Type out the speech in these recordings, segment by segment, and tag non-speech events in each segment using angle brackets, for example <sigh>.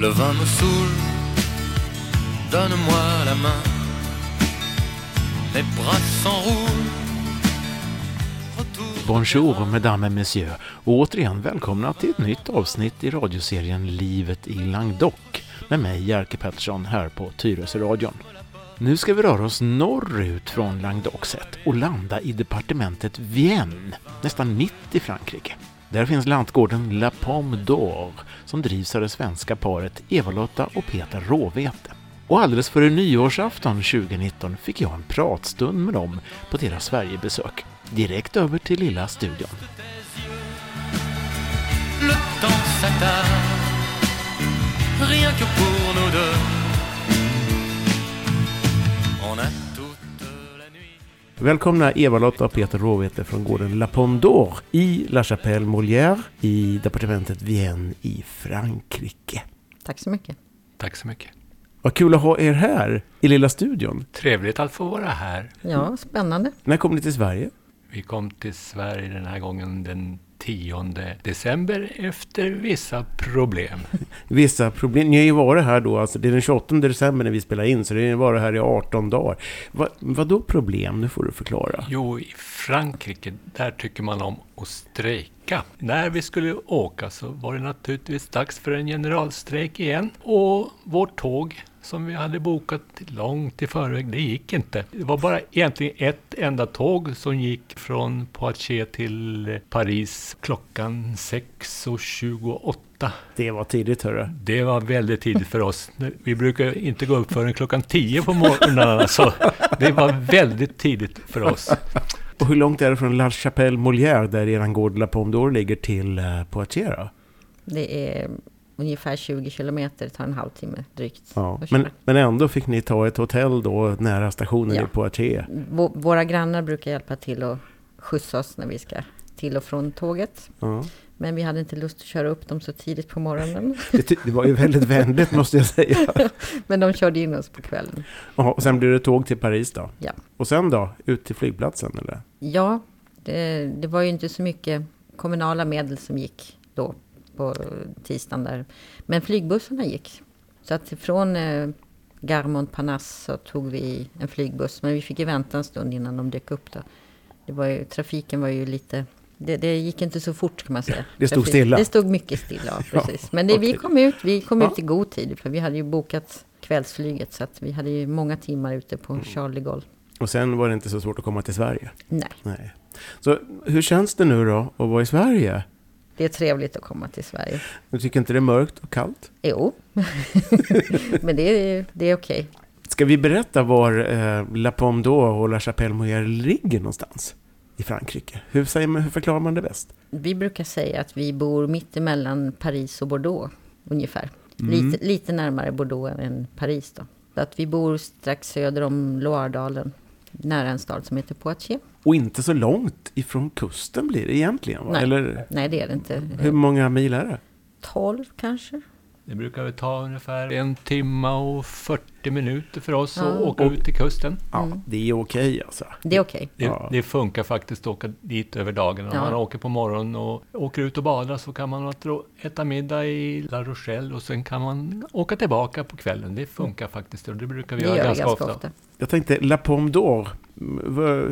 Le vin me saoule, donne-moi la main. Mes bras s'enroulent. Bonjour mesdames et messieurs och återigen välkomna till ett nytt avsnitt i radioserien Livet i Languedoc med mig Jerker Pettersson här på Tyresöradion. Nu ska vi röra oss norrut från Languedocset och landa i departementet Vienne, nästan mitt i Frankrike. Där finns lantgården La Pomme d'Or som drivs av det svenska paret Eva-Lotta och Peter Råvete. Och alldeles före nyårsafton 2019 fick jag en pratstund med dem på deras Sverigebesök. Direkt över till lilla studion. Le Välkomna Eva-Lotta och Peter Råvete från gården La Pomme d'Or i La Chapelle Molière i departementet Vienne i Frankrike. Tack så mycket. Tack så mycket. Vad kul att ha er här i lilla studion. Trevligt att få vara här. Ja, spännande. När kom ni till Sverige? Vi kom till Sverige den här gången den 10 december efter vissa problem. <laughs> Vissa problem. Ni har ju varit här då, alltså det är den 28 december när vi spelar in, så det har ju varit här i 18 dagar. Va, vad då problem? Nu får du förklara. Jo, i Frankrike, där tycker man om att strejka. När vi skulle åka så var det naturligtvis dags för en generalstrejk igen. Och vårt tåg som vi hade bokat långt i förväg, det gick inte. Det var bara egentligen ett enda tåg som gick från Poitiers till Paris klockan 6.28. Det var tidigt hörru. Det var väldigt tidigt för oss. Vi brukar inte gå upp förrän klockan 10 på morgonen, så det var väldigt tidigt för oss. Och hur långt är det från La Chapelle Molière, där eran gård La Pomme d'Or ligger, till uh, Poitiers? Det är ungefär 20 kilometer, det tar en halvtimme drygt. Ja, att men, men ändå fick ni ta ett hotell då nära stationen Ja. i Poitiers. Vå- Våra grannar brukar hjälpa till och skjutsa oss när vi ska till och från tåget. Ja. Men vi hade inte lust att köra upp dem så tidigt på morgonen. <laughs> Det, det var ju väldigt vänligt måste jag säga. <laughs> Men de körde in oss på kvällen. Jaha, och sen blir det tåg till Paris då? Ja. Och sen då? Ut till flygplatsen eller? Ja, det, det var ju inte så mycket kommunala medel som gick då på tisdagen där. Men flygbussarna gick. Så att från eh, Gare Montparnasse så tog vi en flygbuss. Men vi fick ju vänta en stund innan de dök upp då. Det var ju, trafiken var ju lite... Det, det gick inte så fort kan man säga. Det stod stilla. Det stod mycket stilla, <laughs> precis. Men det, vi okej. kom ut, vi kom Ja. ut i god tid. För vi hade ju bokat kvällsflyget. Så att vi hade ju många timmar ute på Mm. Charles de Gaulle. Och sen var det inte så svårt att komma till Sverige? Nej, Nej. Så hur känns det nu då att vara i Sverige? det är trevligt att komma till Sverige. Du tycker inte det är mörkt och kallt? Jo, <laughs> men det är, det är okej. Ska vi berätta var eh, La Pomme d'Or och La Chapelle Molière ligger någonstans i Frankrike? Hur, säger man, hur förklarar man det bäst? Vi brukar säga att vi bor mitt emellan Paris och Bordeaux, ungefär. Mm. Lite, lite närmare Bordeaux än Paris då. Att vi bor strax söder om Loiredalen, nära en stad som heter Poitiers. Och inte så långt ifrån kusten blir det egentligen va? Nej. Eller Nej, det är det inte. hur många mil är det? 12 kanske? Det brukar väl ta ungefär en timme och 40 minuter för oss Ja. att åka ut till kusten. Ja, Mm. det är okej alltså. Det är okej. Det, Ja. det funkar faktiskt att åka dit över dagen. Om Ja. man åker på morgonen och åker ut och badar så kan man äta middag i La Rochelle och sen kan man åka tillbaka på kvällen. Det funkar faktiskt och det brukar vi Det göra gör ganska, ganska ofta. ofta. Jag tänkte La Pomme d'Or,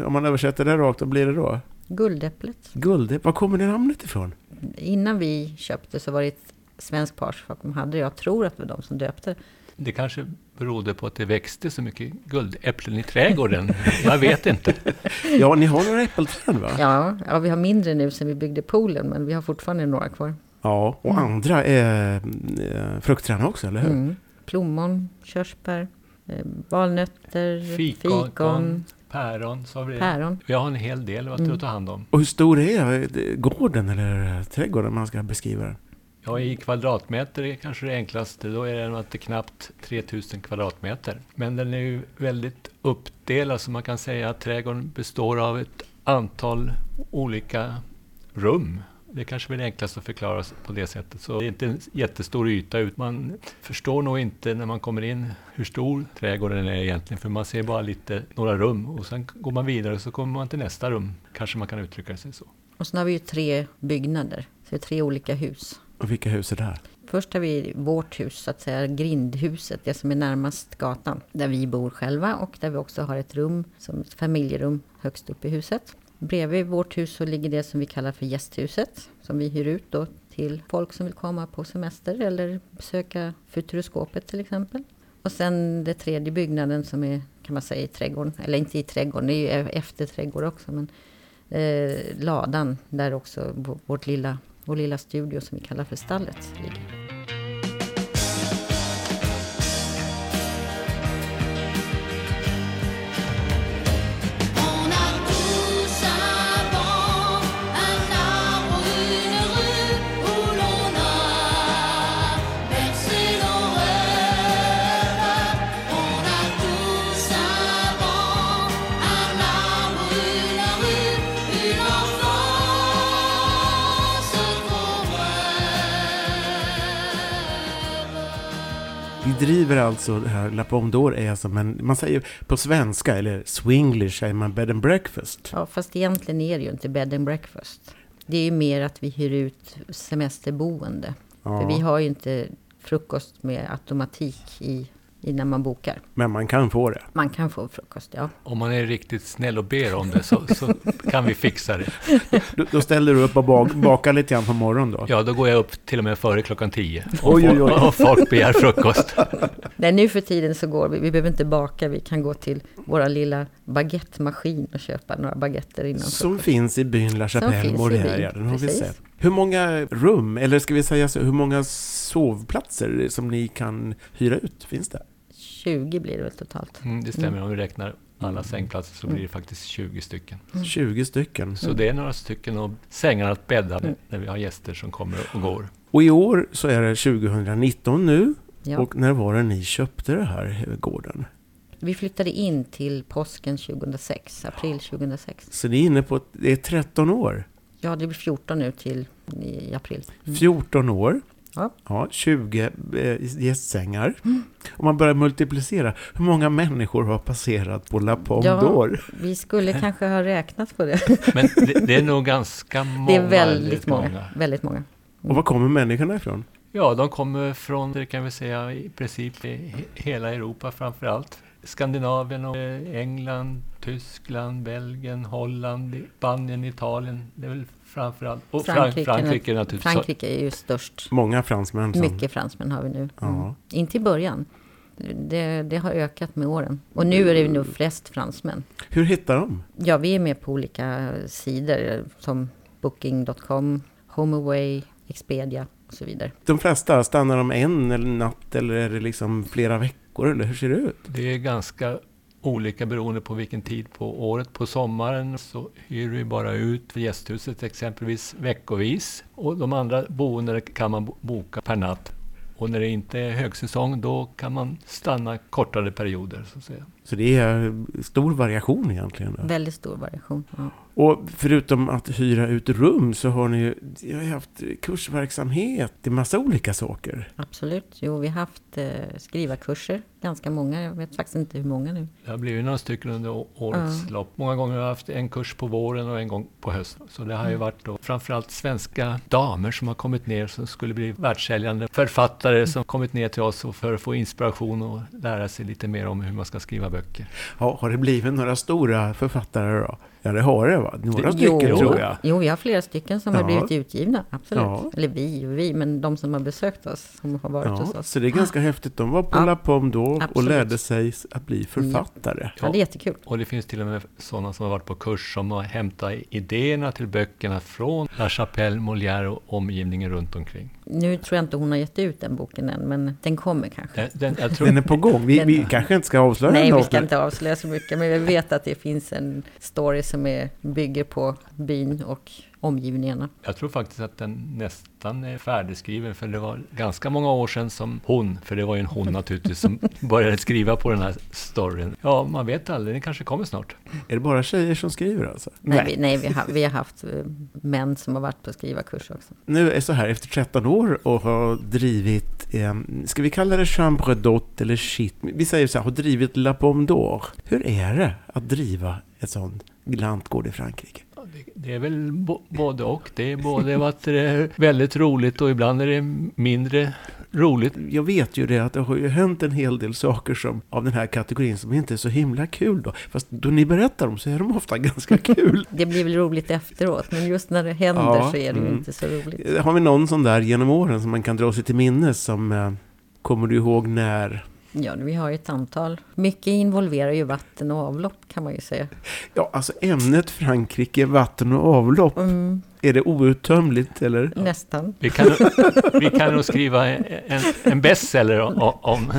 om man översätter det rakt, vad blir det då? Guldäpplet. Guld, var kommer det namnet ifrån? Innan vi köpte så var det ett svenskt par som hade. Jag tror att det var de som döpte det. Det kanske berodde på att det växte så mycket guldäpplen i trädgården. Jag vet inte. <laughs> Ja, ni har några äppelträd va? Ja, ja, vi har mindre nu sen vi byggde poolen, men vi har fortfarande några kvar. Ja, och andra är eh, fruktträd också, eller hur? Mm. Plommon, körsbär, eh, valnötter, Fikon, fikon, päron, så har vi päron. Vi har en hel del att Mm. ta hand om. Och hur stor är eh, gården eller trädgården man ska beskriva den? Ja, i kvadratmeter är kanske det enklaste. Då är den att det är knappt 3000 kvadratmeter. Men den är ju väldigt uppdelad så man kan säga att trädgården består av ett antal olika rum. Det kanske är det enklaste att förklara på det sättet. Så det är inte en jättestor yta. Ut. Man förstår nog inte när man kommer in hur stor trädgården är egentligen. För man ser bara lite, några rum och sen går man vidare och så kommer man till nästa rum. Kanske man kan uttrycka sig så. Och sen har vi ju tre byggnader, så det är tre olika hus. Och vilka hus är det här? Först har vi vårt hus, så att säga grindhuset, det som är närmast gatan. Där vi bor själva och där vi också har ett rum, som ett familjerum högst upp i huset. Bredvid vårt hus så ligger det som vi kallar för gästhuset. Som vi hyr ut då till folk som vill komma på semester eller besöka Futuroskopet till exempel. Och sen den tredje byggnaden som är, kan man säga, i trädgården. Eller inte i trädgården, det är ju efter trädgård också. Men eh, ladan, där också vårt lilla, vår lilla studio som vi kallar för stallet ligger. Driver alltså det här La Pomme d'Or är som en, man säger på svenska, eller swinglish säger man bed and breakfast. Ja, fast egentligen är det ju inte bed and breakfast. Det är ju mer att vi hyr ut semesterboende. Ja. För vi har ju inte frukost med automatik i innan man bokar. Men man kan få det? Man kan få frukost, ja. Om man är riktigt snäll och ber om det så, så kan vi fixa det. Då, då, ställer du upp och bak, bakar lite grann på morgonen då? Ja, då går jag upp till och med före klockan tio. Och, oj, oj, oj. och folk begär frukost. <laughs> Nej, nu för tiden så går vi, vi behöver inte baka, vi kan gå till vår lilla baguettemaskin och köpa några baguetter innan Som frukost. finns i byn La Chapelle Moria, den har vi sett. Hur många rum, eller ska vi säga så, hur många sovplatser som ni kan hyra ut, finns det? 20 blir det väl totalt. Mm, det stämmer, mm. om vi räknar alla mm. sängplatser så blir det faktiskt 20 stycken. 20 mm. stycken. Så det är några stycken och sängar att bädda mm. när vi har gäster som kommer och går. Och i år så är det 2019 nu. Ja. Och när var det ni köpte det här gården? Vi flyttade in till påsken 2006, april 2006. Så ni är inne på, det är 13 år? Ja, det blir 14 nu till i april. Mm. 14 år. Ja. ja 20 eh, gästsängar. Mm. Om man börjar multiplicera, hur många människor har passerat på La Pomme ja, Vi skulle kanske ha räknat på det. Men det, det är nog ganska många. <laughs> Det är väldigt många. många. Väldigt många. Mm. Och var kommer människorna ifrån? Ja, de kommer från, det kan vi säga, i princip i hela Europa framför allt. Skandinavien och eh, England, Tyskland, Belgien, Holland, Spanien, Italien. Det är väl framförallt. Och Frankrike, Frankrike naturligtvis. Frankrike är ju störst. Många fransmän. Som... Mycket fransmän har vi nu. Mm. Inte i början. Det, det, har ökat med åren. Och nu är det nog flest fransmän. Hur hittar de? Ja, vi är med på olika sidor som Booking.com, HomeAway, Expedia och så vidare. De flesta, stannar de en eller natt eller är det liksom flera veckor eller hur ser det ut? Det är ganska olika beroende på vilken tid på året. På sommaren så hyr vi bara ut för gästhuset exempelvis veckovis. Och de andra boendena kan man boka per natt. Och när det inte är högsäsong då kan man stanna kortare perioder. Så att säga. Så det är stor variation egentligen? Då. Väldigt stor variation. Ja. Och förutom att hyra ut rum så har ni ju har haft kursverksamhet i massa olika saker. Absolut. Jo, vi har haft eh, skrivarkurser, ganska många. Jag vet faktiskt inte hur många nu. Det har blivit några stycken under årets ja. lopp. Många gånger har vi haft en kurs på våren och en gång på hösten. Så det har ju mm. varit då framförallt svenska damer som har kommit ner som skulle bli världssäljande författare som kommit ner till oss för att få inspiration och lära sig lite mer om hur man ska skriva böcker. Ja, har det blivit några stora författare då? Ja, det har det va? Några det, stycken jo, tror jag. Jo, vi har flera stycken som ja. har blivit utgivna, absolut. Ja. Eller vi och vi, men de som har besökt oss, som har varit ja, hos oss. Så det är ganska häftigt. De var på ja. La Pomme då absolut. och lärde sig att bli författare. Ja. det är jättekul. Och det finns till och med sådana som har varit på kurs som har hämtat idéerna till böckerna från La Chapelle, Molière och omgivningen runt omkring. Nu tror jag inte hon har gett ut den boken än, men den kommer kanske. Den, den, tror... den är på gång. Vi, den, vi kanske inte ska avslöja Nej, vi ska inte avslöja så mycket, men vi vet att det finns en story som är, bygger på byn och omgivningarna. Jag tror faktiskt att den nästan är färdigskriven för det var ganska många år sedan som hon, för det var ju en hon naturligtvis, som <laughs> började skriva på den här storyn. Ja, man vet aldrig, den kanske kommer snart. Är det bara tjejer som skriver alltså? Nej, nej, vi, nej vi, har, vi har haft eh, män som har varit på skrivarkurs också. Nu är så här, efter 13 år och har drivit, eh, ska vi kalla det chambre d'hôte eller shit? Vi säger så här, har drivit La Pomme d'Or. Hur är det att driva ett sånt lantgård i Frankrike? Det är väl både och. Det är både att det är väldigt roligt och ibland är det mindre roligt. Jag vet ju det att det har ju hänt en hel del saker som, av den här kategorin som inte är så himla kul då. Fast då ni berättar dem så är de ofta ganska kul. <laughs> Det blir väl roligt efteråt, men just när det händer Ja, så är det ju mm. inte så roligt. Har vi någon sån där genom åren som man kan dra sig till minnes som eh, kommer du ihåg när? Ja, vi har ju ett antal. Mycket involverar ju vatten och avlopp kan man ju säga. Ja, alltså ämnet Frankrike, vatten och avlopp. Mm, Är det outtömligt eller? nästan. Vi kan, vi kan nog skriva en, en bestseller om, om,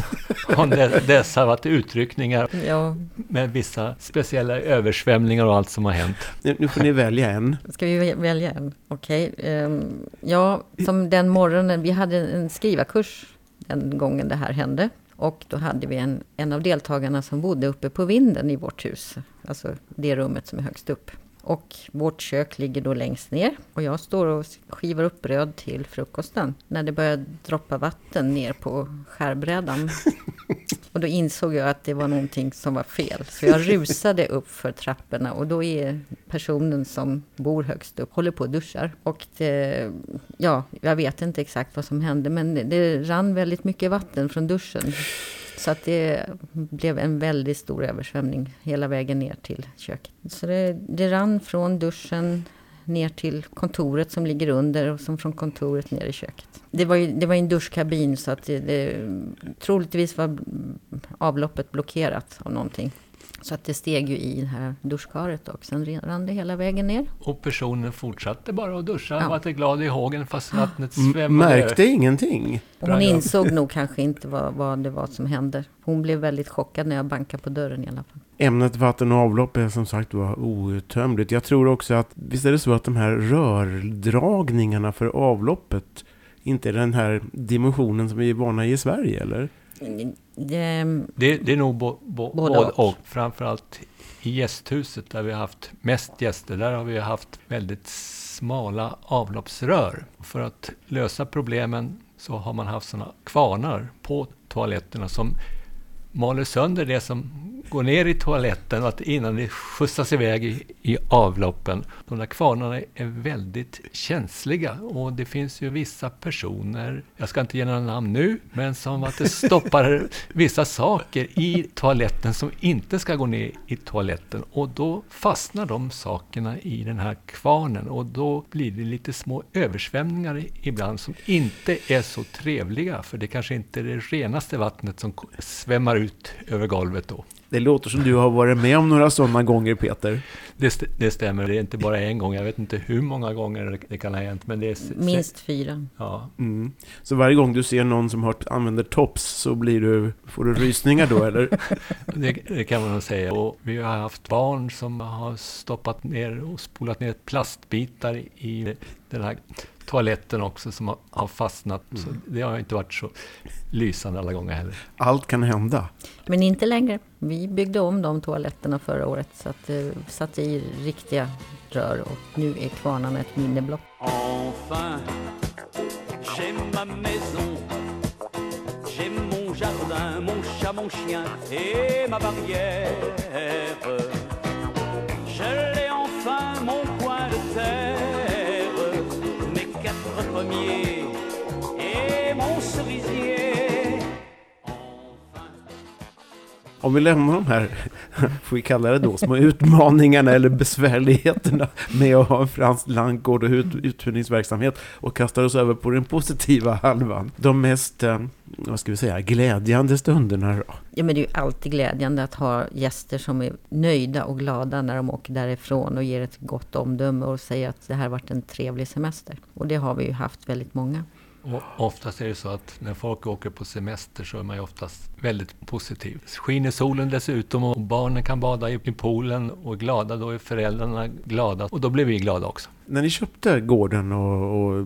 om de- dessa varit utryckningar Ja, med vissa speciella översvämningar och allt som har hänt. Nu, nu får ni välja en. ska vi vä- välja en? Okej. ehm, ja, som den morgonen, vi hade en skrivarkurs den gången det här hände. Och då hade vi en, en av deltagarna som bodde uppe på vinden i vårt hus. Alltså det rummet som är högst upp. Och vårt kök ligger då längst ner. Och jag står och skivar upp bröd till frukosten. När det började droppa vatten ner på skärbrädan. <laughs> Och då insåg jag att det var någonting som var fel. Så jag rusade upp för trapporna och då är personen som bor högst upp, håller på och duschar. Och det, ja, jag vet inte exakt vad som hände, men det, det rann väldigt mycket vatten från duschen. Så att det blev en väldigt stor översvämning hela vägen ner till köket. Så det, det rann från duschen ner till kontoret som ligger under och som från kontoret ner i köket. Det var ju det var en duschkabin så att det, det troligtvis var avloppet blockerat av någonting. Så att det steg ju i det här duschkaret och sen rann det hela vägen ner. Och personen fortsatte bara att duscha Ja. och var glad i hågen fast vattnet M- svämmade. Märkte ingenting. Och hon insåg nog <laughs> kanske inte vad, vad det var som hände. Hon blev väldigt chockad när jag bankade på dörren i alla fall. Ämnet vatten och avlopp är som sagt var outtömligt. Jag tror också att, visst är det så att de här rördragningarna för avloppet inte är den här dimensionen som vi är vana i i Sverige, eller? Det, Det, det är nog bo, bo, Både och. och. Framförallt i gästhuset där vi har haft mest gäster. Där har vi haft väldigt smala avloppsrör. För att lösa problemen så har man haft sådana kvarnar på toaletterna som maler sönder det som går ner i toaletten och att innan det skjutsas iväg i, i avloppen. De där kvarnarna är väldigt känsliga och det finns ju vissa personer, jag ska inte ge några namn nu, men som att det <laughs> stoppar vissa saker i toaletten som inte ska gå ner i toaletten och då fastnar de sakerna i den här kvarnen och då blir det lite små översvämningar ibland som inte är så trevliga för det kanske inte är det renaste vattnet som svämmar ut över golvet då. Det låter som du har varit med om några sådana gånger, Peter. Det, st- det stämmer, det är inte bara en gång. Jag vet inte hur många gånger det- kan ha hänt. Men det är minst fyra. Ja, Mm. Så varje gång du ser någon som har, använder tops så blir du, får du rysningar då, eller? <laughs> det, det kan man nog säga. Och vi har haft barn som har stoppat ner och spolat ner plastbitar i den här toaletten också som har, fastnat. Så det har inte varit så lysande alla gånger heller. Allt kan hända. Men inte längre. Vi byggde om de toaletterna förra året så att det satte i riktiga rör och nu är kvarnarna ett minne blott. Enfin, j'ai ma maison, j'ai mon jardin, mon chat, mon chien et ma barrière. Om vi lämnar de här, <laughs> får vi kalla det då, små utmaningarna eller besvärligheterna med att ha en fransk landgård och ut, uthyrningsverksamhet och kastar oss över på den positiva halvan. De mest, eh, vad ska vi säga, glädjande stunderna då? Ja, men det är ju alltid glädjande att ha gäster som är nöjda och glada när de åker därifrån och ger ett gott omdöme och säger att det här har varit en trevlig semester. Och det har vi ju haft väldigt många. Och oftast är det så att när folk åker på semester så är man ju oftast väldigt positiv. Skiner solen dessutom och barnen kan bada i i poolen och är glada, då är föräldrarna glada och då blir vi glada också. När ni köpte gården och, och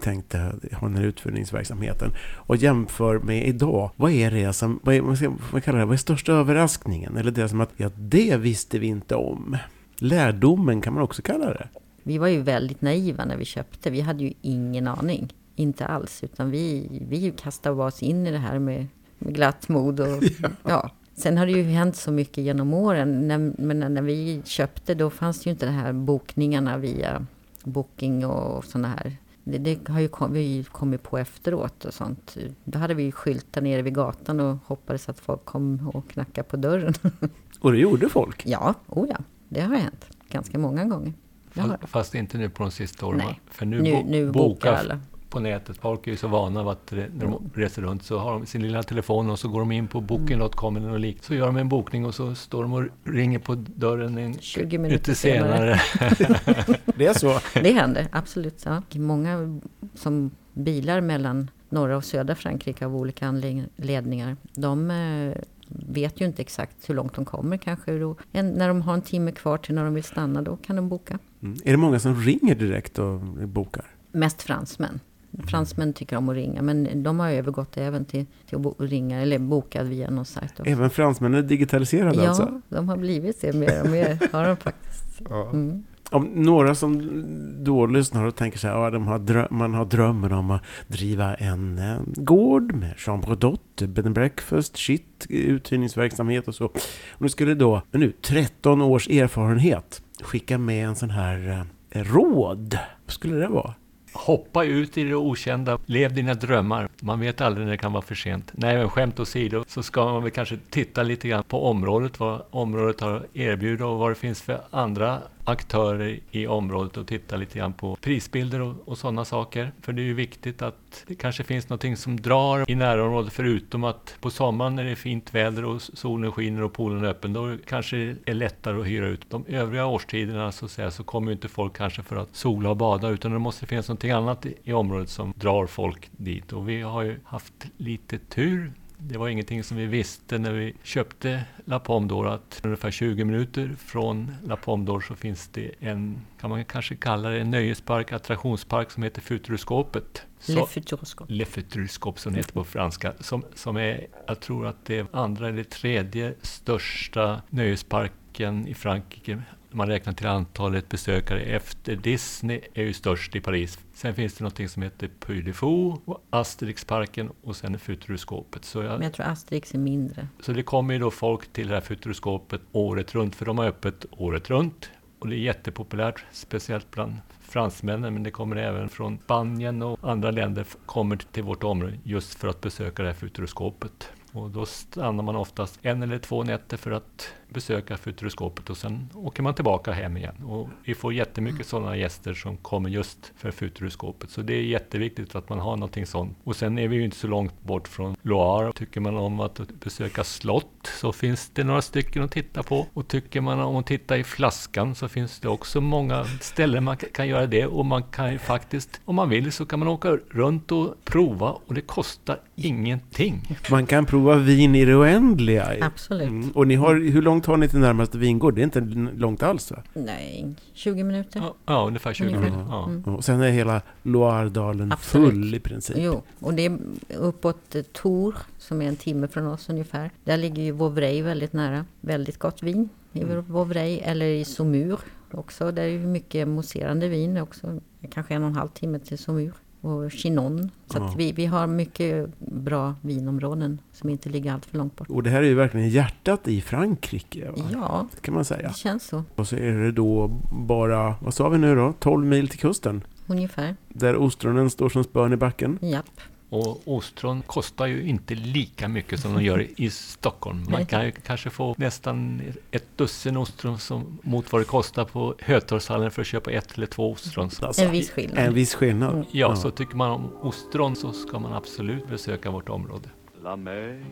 tänkte ha den här utförningsverksamheten och jämför med idag, vad är det som, vad, är, vad, ska, vad kallar det, vad är största överraskningen? Eller det som att, ja det visste vi inte om. Lärdomen kan man också kalla det. Vi var ju väldigt naiva när vi köpte. Vi hade ju ingen aning. Inte alls. Utan vi, vi kastade oss in i det här med, med glatt mod. Och, <laughs> ja. Sen har det ju hänt så mycket genom åren. När, men när vi köpte då fanns det ju inte de här bokningarna via Booking och sådana här. Det, det har ju kom, vi kommit på efteråt och sånt. Då hade vi ju skyltar nere vid gatan och hoppades att folk kom och knackade på dörren. <laughs> Och det gjorde folk? ja, oh ja, det har hänt ganska många gånger. Fast, fast inte nu på de sista åren. Nej. För nu, Nu, bo- nu bokar alla. På nätet. Folk är ju så vana vid att när de reser runt så har de sin lilla telefon och så går de in på booking.com eller något likt. Så gör de en bokning och så står de och ringer på dörren en 20 minuter senare. senare. <laughs> Det är så? Det händer, absolut. Ja. Många som bilar mellan norra och södra Frankrike av olika anledningar, de eh, vet ju inte exakt hur långt de kommer kanske. Då, en, när de har en timme kvar till när de vill stanna, då kan de boka. Mm. Är det många som ringer direkt och bokar? Mest fransmän. Fransmän tycker om att ringa, men de har övergått även till, till att ringa eller boka via någon sajt. också. Även fransmännen är digitaliserade Ja, alltså? de har blivit det mer och mer, har de faktiskt. <laughs> Mm. Om några som då lyssnar och tänker så här, ja, de har drö- man har drömmen om att driva en eh, gård med chambre d'hôte, bed and breakfast, shit, uthyrningsverksamhet och så. Och nu skulle då, men nu, 13 års erfarenhet skicka med en sån här eh, råd. Vad skulle det vara? Hoppa ut i det okända, lev dina drömmar. Man vet aldrig när det kan vara för sent. Nej, men skämt åsido så ska man väl kanske titta lite grann på området, vad området har erbjudit och vad det finns för andra aktörer i området och titta lite grann på prisbilder och, och sådana saker. För det är ju viktigt att det kanske finns någonting som drar i närområdet förutom att på sommaren när det är fint väder och solen skiner och poolen är öppen, då kanske det är lättare att hyra ut. De övriga årstiderna så, att säga, så kommer ju inte folk kanske för att sola och bada utan det måste finnas någonting annat i, i området som drar folk dit. Och vi har ju haft lite tur det var ingenting som vi visste när vi köpte La Pomme d'Or att ungefär 20 minuter från La Pomme d'Or så finns det en, kan man kanske kalla det en nöjespark, attraktionspark som heter Futuroskopet. Le Futuroscope. Le Futuroscope som det heter på franska. Som, som är, jag tror att det är andra eller tredje största nöjesparken i Frankrike. Man räknar till antalet besökare efter Disney är ju störst i Paris. Sen finns det någonting som heter Puy de Fou och Asterixparken och sen Futuroskopet. Så, jag, Men jag tror Asterix är mindre. så det kommer ju då folk till det här Futuroskopet året runt, för de har öppet året runt. Och det är jättepopulärt, speciellt bland fransmännen, men det kommer även från Spanien och andra länder kommer till vårt område just för att besöka det här Futuroskopet. Och då stannar man oftast en eller två nätter för att besöka Futuroskopet och sen åker man tillbaka hem igen. Och vi får jättemycket sådana gäster som kommer just för Futuroskopet. Så det är jätteviktigt att man har någonting sånt. Och sen är vi ju inte så långt bort från Loire. Tycker man om att besöka slott så finns det några stycken att titta på. Och tycker man om att titta i flaskan så finns det också många ställen man ka- kan göra det. Och man kan ju faktiskt, om man vill, så kan man åka runt och prova och det kostar ingenting. Man kan prova vin i det oändliga. Absolut. Mm. Och ni har, hur långt har ni till närmaste vingård? Det är inte långt alls va? Nej, 20 minuter. Ja, ja ungefär 20 Ungefär. minuter. Ja. Mm. Och sen är hela Loiredalen Absolut. full i princip. Jo, och det är uppåt eh, Tours, som är en timme från oss ungefär. Där ligger ju Vauvray väldigt nära. Väldigt gott vin i Mm. Vauvray, eller i Saumur också. Där är ju mycket mousserande vin också. Kanske en och en halv timme till Saumur. Och Chinon. Så Ja. vi, vi har mycket bra vinområden som inte ligger allt för långt bort. Och det här är ju verkligen hjärtat i Frankrike. Va? Ja, kan man säga. det känns så. Och så är det då bara, vad sa vi nu då? 12 mil till kusten. Ungefär. Där ostronen står som spön i backen. Japp. Och ostron kostar ju inte lika mycket som de gör i <laughs> Stockholm. Man kan ju kanske få nästan ett dussin ostron som, mot vad det kostar på Hötorgshallen för att köpa ett eller två ostron. Så, Alltså, En viss skillnad. En viss skillnad. Mm. ja, så tycker man om ostron så ska man absolut besöka vårt område. La mer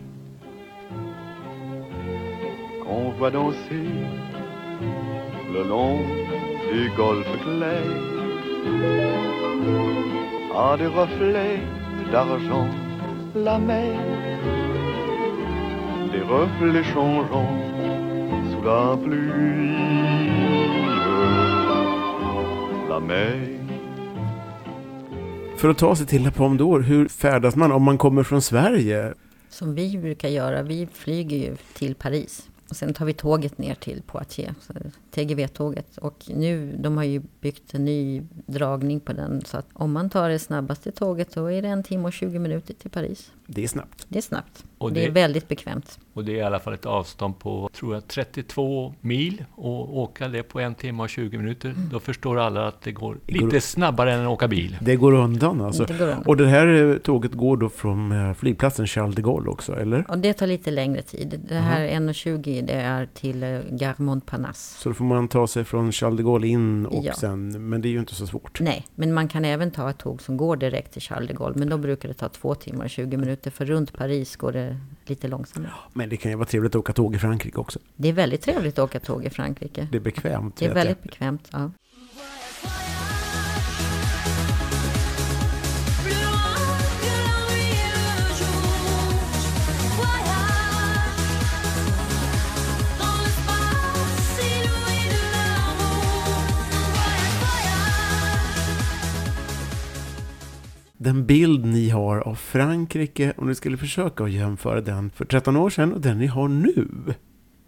qu'on voit danser le long du golfe clair a des reflets d'argent. La mer. Des reflets changeants sous la pluie. La mer. För att ta sig till La Pomme d'Or, hur färdas man om man kommer från Sverige? Som vi brukar göra, vi flyger ju till Paris. Och sen tar vi tåget ner till Poitiers, TGV-tåget. Och nu, de har ju byggt en ny dragning på den. Så att om man tar det snabbaste tåget, då är det en timme och 20 minuter till Paris. Det är snabbt. Det är snabbt. Och det är det- väldigt bekvämt. Och det är i alla fall ett avstånd på, tror jag, 32 mil. Och åka det på en timme och 20 minuter, då förstår alla att det går Det går- lite snabbare än att åka bil. Det går undan alltså. Det går undan. Och det här eh, tåget går då från eh, flygplatsen Charles de Gaulle också, eller? Och det tar lite längre tid. Det här 1.20 det är till eh, Gare Montparnasse. Får man ta sig från Charles de Gaulle in och Ja. sen, men det är ju inte så svårt. Nej, men man kan även ta ett tåg som går direkt till Charles de Gaulle. Men då brukar det ta två timmar och 20 minuter. För runt Paris går det lite långsammare. Men det kan ju vara trevligt att åka tåg i Frankrike också. Det är väldigt trevligt att åka tåg i Frankrike. Det är bekvämt. Det är väldigt bekvämt. Ja. Den bild ni har av Frankrike, om ni skulle försöka att jämföra den för 13 år sedan och den ni har nu.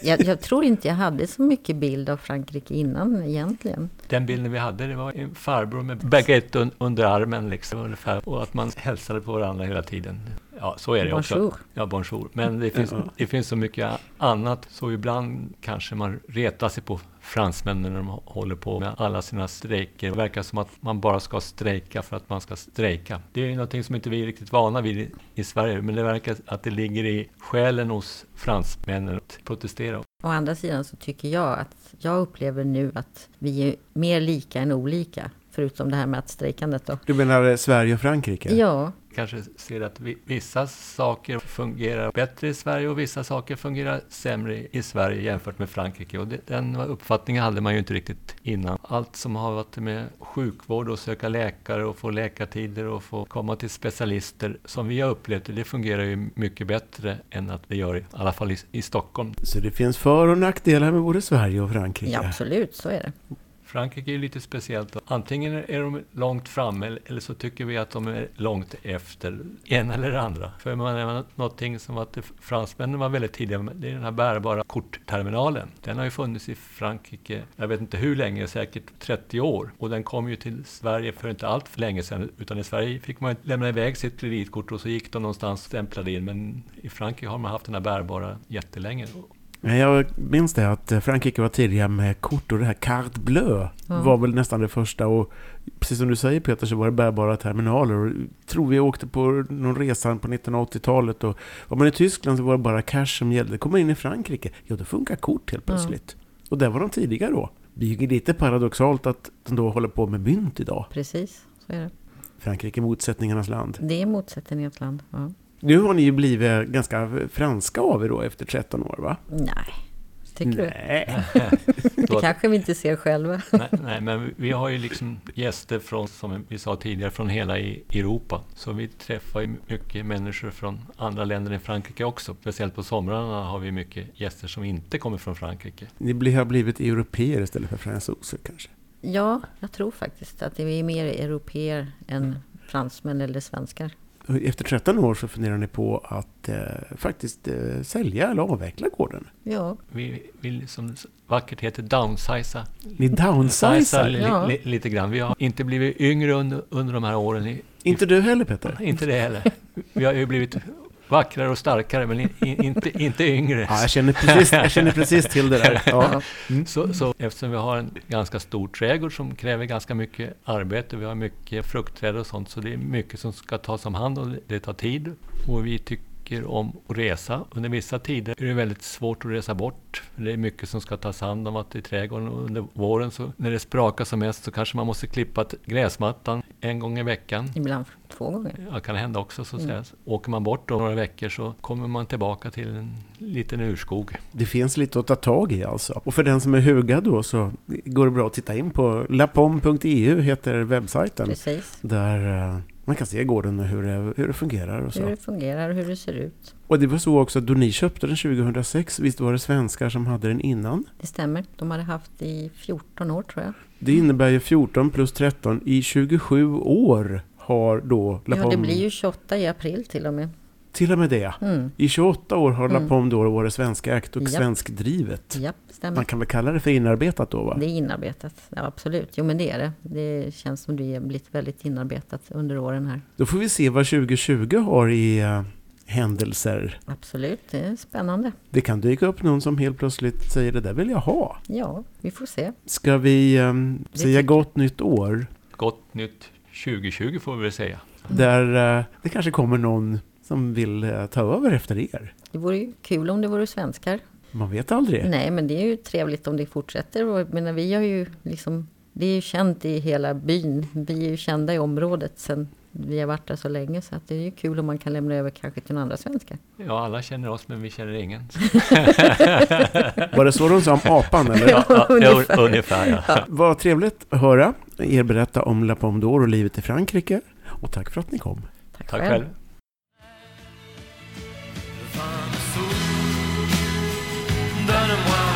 Jag, jag tror inte jag hade så mycket bild av Frankrike innan egentligen. Den bilden vi hade, det var en farbror med baguette un- under armen liksom, ungefär. Och att man hälsade på varandra hela tiden. Ja, så är det Bonjour. också. Ja, bonjour. Men det finns, det finns så mycket annat, så ibland kanske man retar sig på fransmännen när de håller på med alla sina strejker. Det verkar som att man bara ska strejka för att man ska strejka. Det är ju någonting som inte vi är riktigt vana vid i, i Sverige, men det verkar att det ligger i själen hos fransmännen att protestera. Å andra sidan så tycker jag att jag upplever nu att vi är mer lika än olika. Förutom det här med att strejkandet då. Du menar eh, Sverige och Frankrike? Ja, kanske ser att vi, vissa saker fungerar bättre i Sverige och vissa saker fungerar sämre i Sverige jämfört med Frankrike. Och det, den uppfattningen hade man ju inte riktigt innan. Allt som har varit med sjukvård och söka läkare och få läkartider och få komma till specialister som vi har upplevt det, det fungerar ju mycket bättre än att det gör i alla fall i, i Stockholm. Så det finns för och nackdelar med både Sverige och Frankrike? ja absolut så är det. Frankrike är ju lite speciellt. Antingen är de långt framme eller- så tycker vi att de är långt efter en eller andra. För man är någonting som att fransmännen var väldigt tidiga med, det är den här bärbara kortterminalen. Den har ju funnits i Frankrike, jag vet inte hur länge, säkert 30 år. Och den kom ju till Sverige för inte allt för länge sedan. Utan i Sverige fick man lämna iväg sitt kreditkort och så gick de någonstans och stämplade in. Men i Frankrike har man haft den här bärbara jättelänge. Jag minns det att eh, Frankrike var tidiga med kort och det här carte bleu Ja. var väl nästan det första. Och precis som du säger Peter så var det bärbara terminaler. Och tror vi åkte på någon resa på 1980-talet och var man i Tyskland så var det bara cash som gällde. Kommer in i Frankrike, ja då funkar kort helt Ja. plötsligt. Och där var de tidiga då. Det är lite paradoxalt att de då håller på med mynt idag. Precis, så är det. Frankrike motsättningarnas land. Det är motsättningens land. Ja. Nu har ni ju blivit ganska franska av er då efter 13 år va? Nej, tycker du? Nej. <laughs> Det kanske vi inte ser själva. <laughs> nej, nej, men vi har ju liksom gäster från, som vi sa tidigare, från hela Europa. Så vi träffar ju mycket människor från andra länder än Frankrike också. Speciellt på somrarna har vi mycket gäster som inte kommer från Frankrike. Ni har blivit europeer istället för fransoser kanske? Ja, jag tror faktiskt att vi är mer europeer än fransmän eller svenskar. Efter 13 år så funderar ni på att eh, faktiskt eh, sälja eller avveckla gården. Ja, Vi vill, som vackert heter, downsiza. Ni downsizar. li, Ja. li, lite grann. Vi har inte blivit yngre under, under de här åren. I, Inte du heller Peter? inte det heller. Vi har ju blivit vackrare och starkare, men in, in, inte, inte yngre. Ja, jag känner precis, jag känner precis till det där. Ja. <laughs> Så, så eftersom vi har en ganska stor trädgård som kräver ganska mycket arbete, vi har mycket fruktträd och sånt, så det är mycket som ska tas om hand och det tar tid. Och vi tycker om att resa. Under vissa tider är det väldigt svårt att resa bort. för Det är mycket som ska tas hand om att i trädgården och under våren så när det sprakar som mest så kanske man måste klippa gräsmattan en gång i veckan. ibland två gånger. Ja, kan hända också så att säga. Åker man bort då några veckor så kommer man tillbaka till en liten urskog. Det finns lite att ta tag i alltså. Och för den som är hugad då så går det bra att titta in på lapom.eu heter webbsajten. Precis. Där eh, man kan se gården och hur det, hur det fungerar och Hur så. det fungerar och hur det ser ut. Och det var så också att då ni köpte den 2006, visst var det svenskar som hade den innan? Det stämmer. De hade haft i 14 år tror jag. Det innebär ju 14 plus 13 i 27 år har då Ja, det blir ju 28 i april till och med. Till och med det. Mm. I 28 år har Mm. Lapom då varit svenskägt och Japp. svenskdrivet. Ja, stämmer. Man kan väl kalla det för inarbetat då va? Det är inarbetat. Ja, absolut. Jo, men det är det. Det känns som det har blivit väldigt inarbetat under åren här. Då får vi se vad 2020 har i, eh, händelser. Absolut, det är spännande. Det kan dyka upp någon som helt plötsligt säger det där vill jag ha. Ja, vi får se. Ska vi Det säga gott nytt år? Gott nytt 2020 får vi väl säga. Där eh, det kanske kommer någon som vill eh, ta över efter er. Det vore ju kul om det vore svenskar. Man vet aldrig. Nej, men det är ju trevligt om det fortsätter. Och, menar, vi har ju liksom, det är ju känt i hela byn. Vi är ju kända i området sen vi har varit där så länge. Så att det är ju kul om man kan lämna över kanske till några andra svenskar. Ja, alla känner oss men vi känner ingen. <laughs> Var det så de sa om apan eller? Ja, ja, ungefär. ungefär ja. Vad trevligt att höra er berätta om La Pomme d'Or och livet i Frankrike. Och tack för att ni kom. Tack, Tack själv. själv. Vin de Sceaux, donne-moi